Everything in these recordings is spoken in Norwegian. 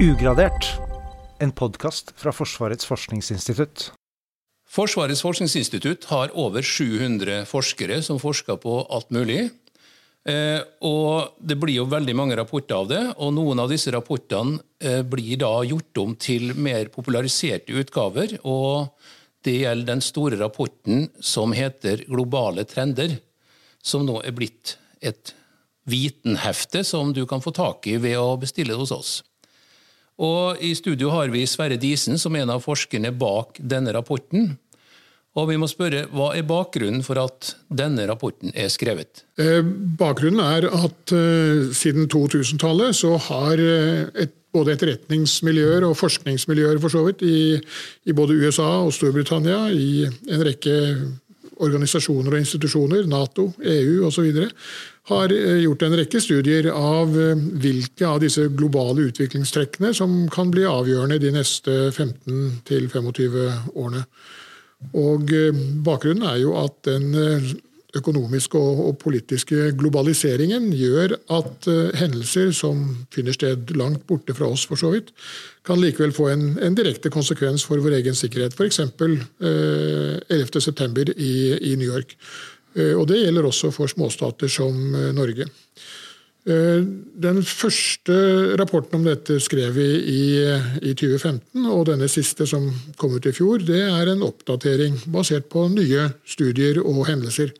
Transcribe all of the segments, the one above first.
Ugradert, en podkast fra Forsvarets forskningsinstitutt. Forsvarets forskningsinstitutt har over 700 forskere som forsker på alt mulig. Eh, og Det blir jo veldig mange rapporter av det, og noen av disse rapportene eh, blir da gjort om til mer populariserte utgaver. og Det gjelder den store rapporten som heter Globale trender, som nå er blitt et vitenhefte som du kan få tak i ved å bestille det hos oss. Og I studio har vi Sverre Disen, som er en av forskerne bak denne rapporten. Og vi må spørre, Hva er bakgrunnen for at denne rapporten er skrevet? Eh, bakgrunnen er at uh, siden 2000-tallet så har uh, et, både etterretningsmiljøer og forskningsmiljøer for så vidt i, i både USA og Storbritannia, i en rekke organisasjoner og institusjoner, Nato, EU osv., har eh, gjort en rekke studier av eh, hvilke av disse globale utviklingstrekkene som kan bli avgjørende de neste 15-25 årene. Og eh, Bakgrunnen er jo at den økonomiske og, politiske globaliseringen gjør at hendelser som finner sted langt borte fra oss, for så vidt, kan likevel få en, en direkte konsekvens for vår egen sikkerhet. F.eks. Eh, 11.9. I, i New York. Eh, og Det gjelder også for småstater som eh, Norge. Eh, den første rapporten om dette skrev vi i, i, 2015, og denne siste som kom ut i fjor, det er en oppdatering basert på nye studier og hendelser.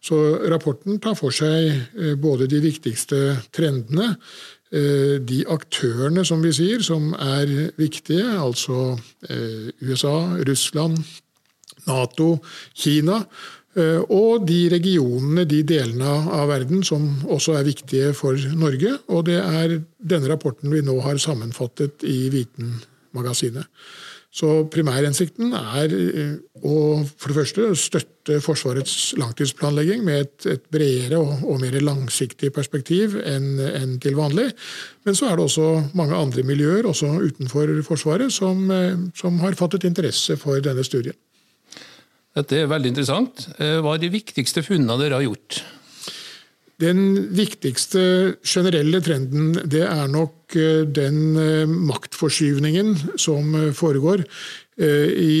Så rapporten tar for seg både de viktigste trendene, de aktørene som vi sier, som er viktige, altså USA, Russland, Nato, Kina, og de regionene, de delene av verden som også er viktige for Norge. Og det er denne rapporten vi nå har sammenfattet i Vitenmagasinet. Så primærhensikten er eh, å for det første støtte Forsvarets langtidsplanlegging med et, et bredere og, og, mer langsiktig perspektiv enn, en til vanlig. Men så er det også mange andre miljøer, også utenfor Forsvaret, som, eh, som har fattet interesse for denne studien. Dette er veldig interessant. Eh, hva er de viktigste funnene dere har gjort? Den viktigste generelle trenden det er nok eh, den eh, maktforskyvningen som foregår i,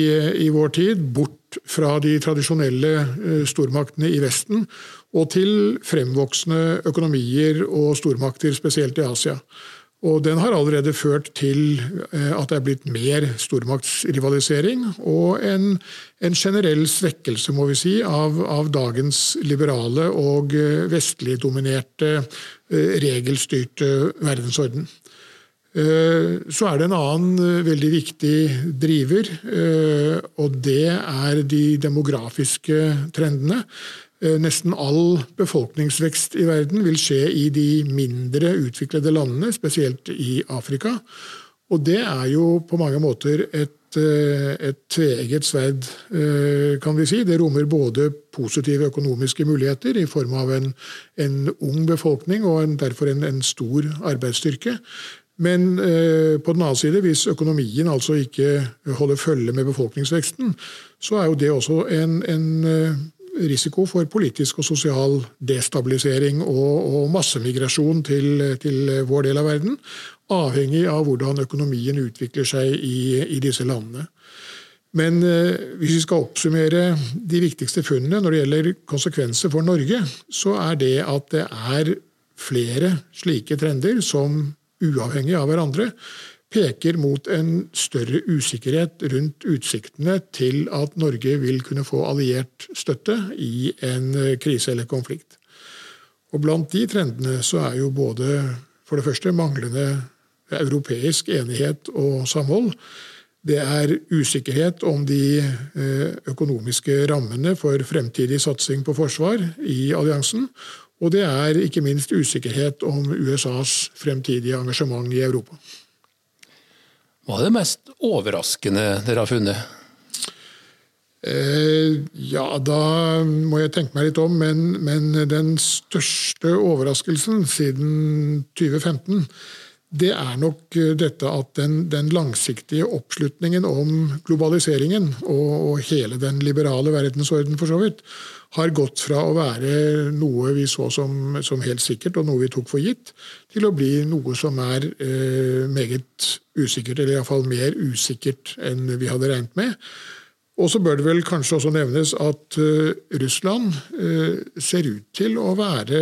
i vår tid, bort fra de tradisjonelle stormaktene i Vesten og til fremvoksende økonomier og stormakter, spesielt i Asia. Og den har allerede ført til eh, at det er blitt mer stormaktsrivalisering og en, en generell svekkelse må vi si, av, av dagens liberale og eh, vestlig dominerte, eh, regelstyrte verdensorden. Så er det en annen veldig viktig driver, og det er de demografiske trendene. Eh, nesten all befolkningsvekst i verden vil skje i de mindre utviklede landene, spesielt i Afrika. Og det er jo på mange måter et, eh, et tveegget sverd, eh, kan vi si. Det rommer både positive økonomiske muligheter i form av en, en ung befolkning og en, derfor en, en, stor arbeidsstyrke. Men på den annen side, hvis økonomien altså ikke holder følge med befolkningsveksten, så er jo det også en, en risiko for politisk og sosial destabilisering og, og massemigrasjon til, til, vår del av verden, avhengig av hvordan økonomien utvikler seg i, i disse landene. Men eh, hvis vi skal oppsummere de viktigste funnene når det gjelder konsekvenser for Norge, så er det at det er flere slike trender som uavhengig av hverandre peker mot en større usikkerhet rundt utsiktene til at Norge vil kunne få alliert støtte i en krise eller konflikt. Og Blant de trendene så er jo både for det første manglende europeisk enighet og samhold. Det er usikkerhet om de eh, økonomiske rammene for fremtidig satsing på forsvar i alliansen. Og det er ikke minst usikkerhet om USAs fremtidige engasjement i Europa. Hva er det mest overraskende dere har funnet? Eh, ja, da må jeg tenke meg litt om, men, men, den største overraskelsen siden 2015 det er nok dette at den, den langsiktige oppslutningen om globaliseringen og, og, hele den liberale verdensorden for så vidt, har gått fra å være noe vi så som, som helt sikkert, og noe vi tok for gitt, til å bli noe som er eh, meget usikkert, eller iallfall mer usikkert enn vi hadde regnet med. Og så bør det vel kanskje også nevnes at uh, Russland uh, ser ut til å være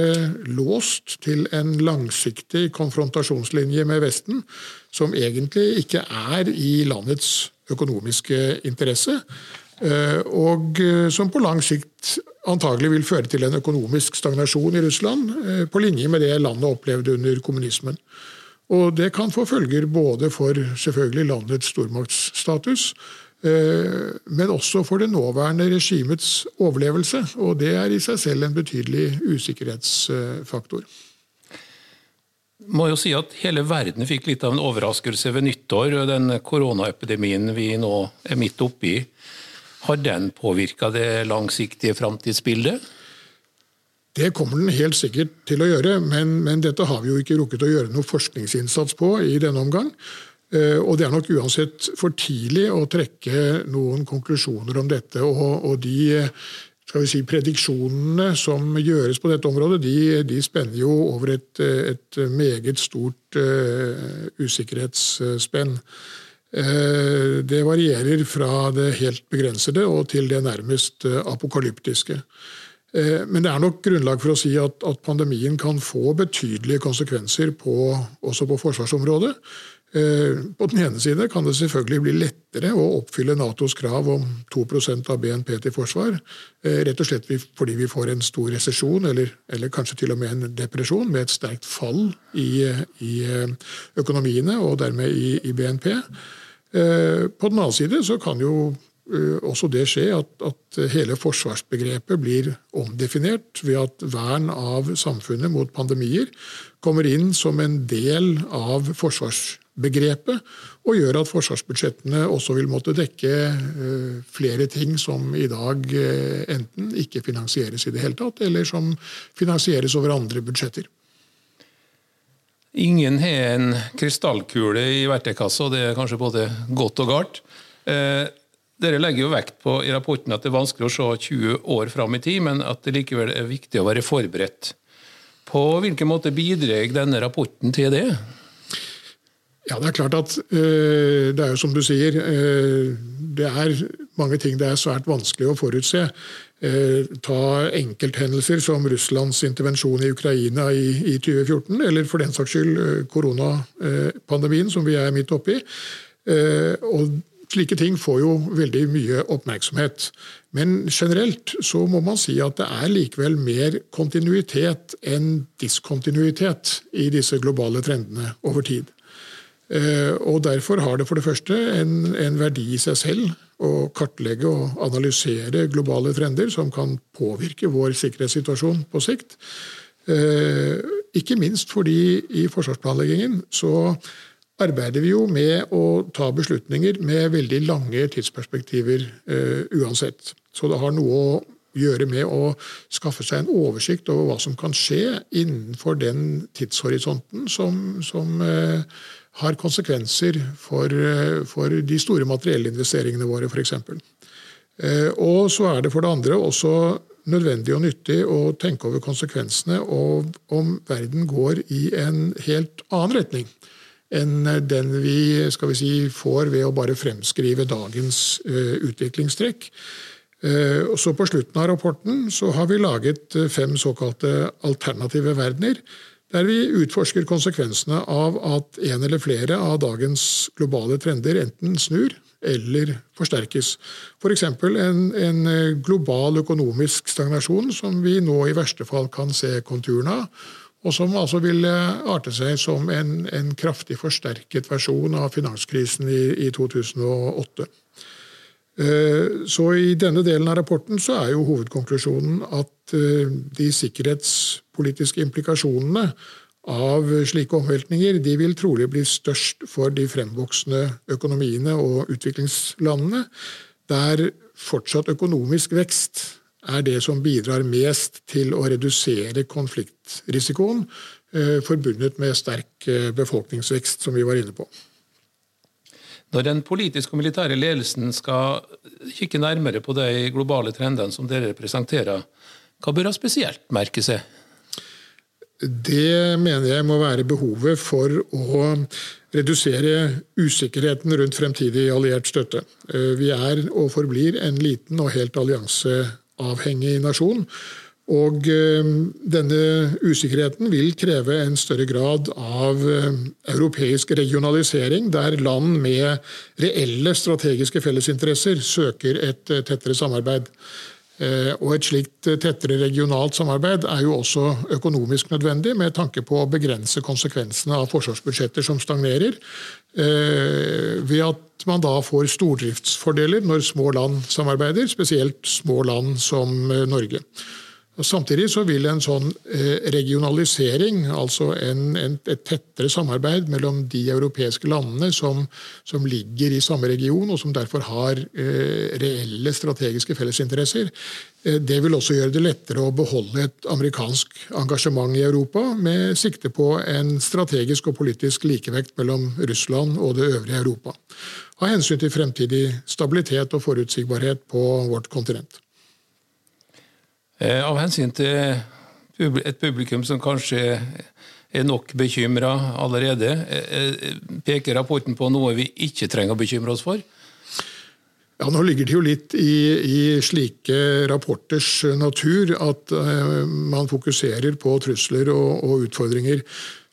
låst til en langsiktig konfrontasjonslinje med Vesten, som egentlig ikke er i landets økonomiske interesse. Uh, og som på lang sikt antagelig vil føre til en økonomisk stagnasjon i Russland, på linje med det landet opplevde under kommunismen. Og Det kan få følger både for selvfølgelig landets stormaktsstatus, Eh, men også for det nåværende regimets overlevelse. Og det er i seg selv en betydelig usikkerhetsfaktor. Må jo si at Hele verden fikk litt av en overraskelse ved nyttår. Den koronaepidemien vi nå er midt oppi, har den påvirka det langsiktige framtidsbildet? Det kommer den helt sikkert til å gjøre, men, men, dette har vi jo ikke rukket å gjøre noe forskningsinnsats på i denne omgang. Eh, og Det er nok uansett for tidlig å trekke noen konklusjoner om dette. Og, de skal vi si, prediksjonene som gjøres på dette området, de, de spenner jo over et, et meget stort uh, usikkerhetsspenn. Uh, det varierer fra det helt begrensede og til det nærmest apokalyptiske. Men det er nok grunnlag for å si at, at pandemien kan få betydelige konsekvenser på, også på forsvarsområdet. Eh, på den ene side kan det selvfølgelig bli lettere å oppfylle Natos krav om 2% av BNP til forsvar, eh, rett og slett fordi vi får en stor resesjon, eller, eller, kanskje til og med en depresjon, med et sterkt fall i, i eh, økonomiene og dermed i, i, BNP. På den annen side så kan jo også det skje at, at hele forsvarsbegrepet blir omdefinert ved at vern av samfunnet mot pandemier kommer inn som en del av forsvarsbegrepet begrepet, og gjør at forsvarsbudsjettene også vil måtte dekke eh, flere ting som i dag eh, enten ikke finansieres i det hele tatt, eller som finansieres over andre budsjetter. Ingen har en krystallkule i verktøykassa, og det er kanskje både godt og galt. Eh, dere legger jo vekt på i rapporten at det er vanskelig å se 20 år fram i tid, men at det likevel er viktig å være forberedt. På hvilken måte bidrar denne rapporten til det? Ja, Det er klart at uh, det er jo som du sier, uh, det er mange ting det er svært vanskelig å forutse. Uh, ta enkelthendelser som Russlands intervensjon i Ukraina i, i 2014, eller for den saks skyld koronapandemien som vi er midt oppi. og Slike ting får jo veldig mye oppmerksomhet. Men generelt så må man si at det er likevel mer kontinuitet enn diskontinuitet i disse globale trendene over tid. Eh, og Derfor har det for det første en, en, verdi i seg selv å kartlegge og analysere globale trender som kan påvirke vår sikkerhetssituasjon på sikt. Eh, ikke minst fordi i forsvarsplanleggingen så arbeider vi jo med å ta beslutninger med veldig lange tidsperspektiver uh, uansett. Så det har noe å gjøre med å skaffe seg en oversikt over hva som kan skje innenfor den tidshorisonten som, som har konsekvenser for, eh, for de store materiellinvesteringene våre, f.eks. Eh, og så er det for det andre også nødvendig og nyttig å tenke over konsekvensene og om verden går i en helt annen retning enn den vi, vi si, får ved å bare fremskrive dagens uh, utviklingstrekk. Uh, så På slutten av rapporten så har vi laget fem såkalte alternative verdener der vi utforsker konsekvensene av at en eller flere av dagens globale trender enten snur eller forsterkes. F.eks. For en, en global økonomisk stagnasjon som vi nå i verste fall kan se konturene av, og som altså vil arte seg som en, en kraftig forsterket versjon av finanskrisen i, i 2008. Eh, så I denne delen av rapporten så er jo hovedkonklusjonen at eh, de sikkerhetspolitiske implikasjonene av slike omveltninger de vil trolig bli størst for de fremvoksende økonomiene og utviklingslandene, der fortsatt økonomisk vekst er det som bidrar mest til å redusere konfliktrisikoen eh, forbundet med sterk befolkningsvekst, som vi var inne på. Når den politiske og militære ledelsen skal kikke nærmere på de globale trendene som dere presenterer, hva bør ha spesielt merke seg? Det mener jeg må være behovet for å redusere usikkerheten rundt fremtidig alliert støtte. Eh, vi er og forblir en liten og helt allianseavhengig nasjon. Og eh, denne usikkerheten vil kreve en større grad av eh, europeisk regionalisering, der land med reelle strategiske fellesinteresser søker et tettere samarbeid. Eh, og Et slikt tettere regionalt samarbeid er jo også økonomisk nødvendig, med tanke på å begrense konsekvensene av forsvarsbudsjetter som stagnerer, eh, ved at man da får stordriftsfordeler når små land samarbeider, spesielt små land som eh, Norge. Samtidig så vil en sånn eh, regionalisering, altså en, en, et tettere samarbeid mellom de europeiske landene som, som, ligger i samme region, og som derfor har eh, reelle strategiske fellesinteresser, eh, det vil også gjøre det lettere å beholde et amerikansk engasjement i Europa, med sikte på en strategisk og politisk likevekt mellom Russland og det øvrige Europa. Av hensyn til fremtidig stabilitet og forutsigbarhet på vårt kontinent. Eh, av hensyn til et publikum som kanskje er nok bekymra allerede, eh, eh, peker rapporten på noe vi ikke trenger å bekymre oss for? Ja, Nå ligger det jo litt i, i slike rapporters natur at uh, man fokuserer på trusler og, og utfordringer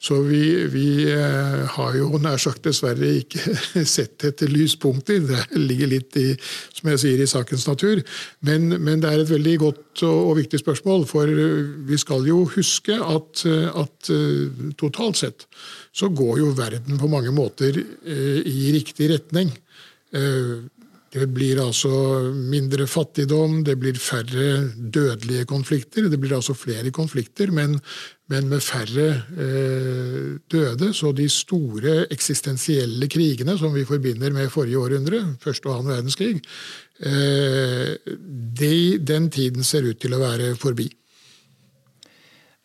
så vi, vi, eh, har jo nær sagt dessverre ikke sett etter lyspunkter. Det ligger litt i, som jeg sier, i sakens natur. Men, men det er et veldig godt og, og, viktig spørsmål. For vi skal jo huske at, at eh, totalt sett så går jo verden på mange måter eh, i riktig retning. Det blir altså mindre fattigdom, det blir færre dødelige konflikter. Det blir altså flere konflikter, men, men med færre eh, døde. Så de store eksistensielle krigene som vi forbinder med forrige århundre, første og annen verdenskrig, eh, de, den tiden ser ut til å være forbi.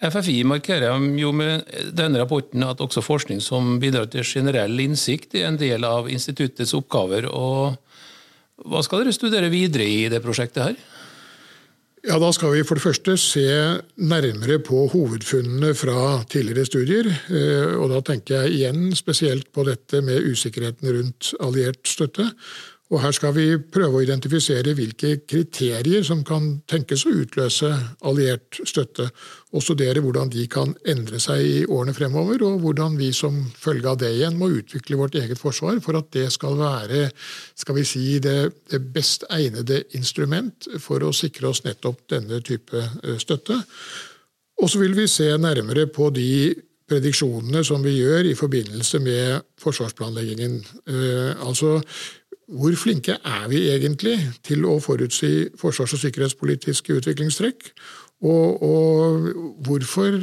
FFI markerer jo med denne rapporten at også forskning som bidrar til generell innsikt, er en del av instituttets oppgaver. og hva skal dere studere videre i det prosjektet her? Ja, Da skal vi for det første se nærmere på hovedfunnene fra tidligere studier. Eh, og Da tenker jeg igjen spesielt på dette med usikkerheten rundt alliert støtte. Og Her skal vi prøve å identifisere hvilke kriterier som kan tenkes å utløse alliert støtte, og studere hvordan de kan endre seg i årene fremover, og hvordan vi som følge av det igjen må utvikle vårt eget forsvar for at det skal være skal vi si, det, det best egnede instrument for å sikre oss nettopp denne type eh, støtte. Og så vil vi se nærmere på de prediksjonene som vi gjør i forbindelse med forsvarsplanleggingen. Eh, altså hvor flinke er vi egentlig til å forutsi forsvars- og sikkerhetspolitiske utviklingstrekk? Og, og, hvorfor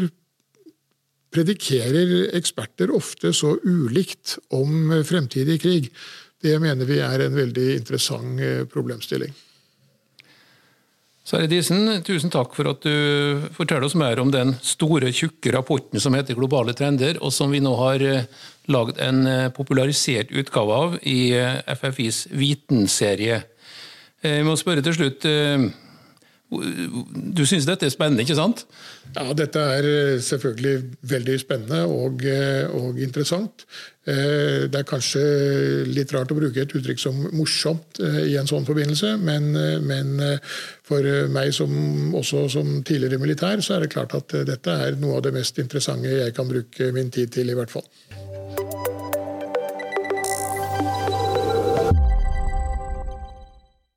predikerer eksperter ofte så ulikt om fremtidig krig? Det mener vi er en veldig interessant eh, problemstilling. Sverre Disen, tusen takk for at du forteller oss mer om den store, tjukke rapporten som heter Globale trender, og som vi nå har eh, lagd en eh, popularisert utgave av i eh, FFIs Vitenserie. Jeg må spørre til slutt du syns dette er spennende, ikke sant? Ja, dette er eh, selvfølgelig veldig spennende og, eh, og, interessant. Eh, det er kanskje litt rart å bruke et uttrykk som 'morsomt' i en sånn forbindelse, men, men for meg som, også som tidligere militær, så er det klart at dette er noe av det mest interessante jeg kan bruke min tid til, i hvert fall.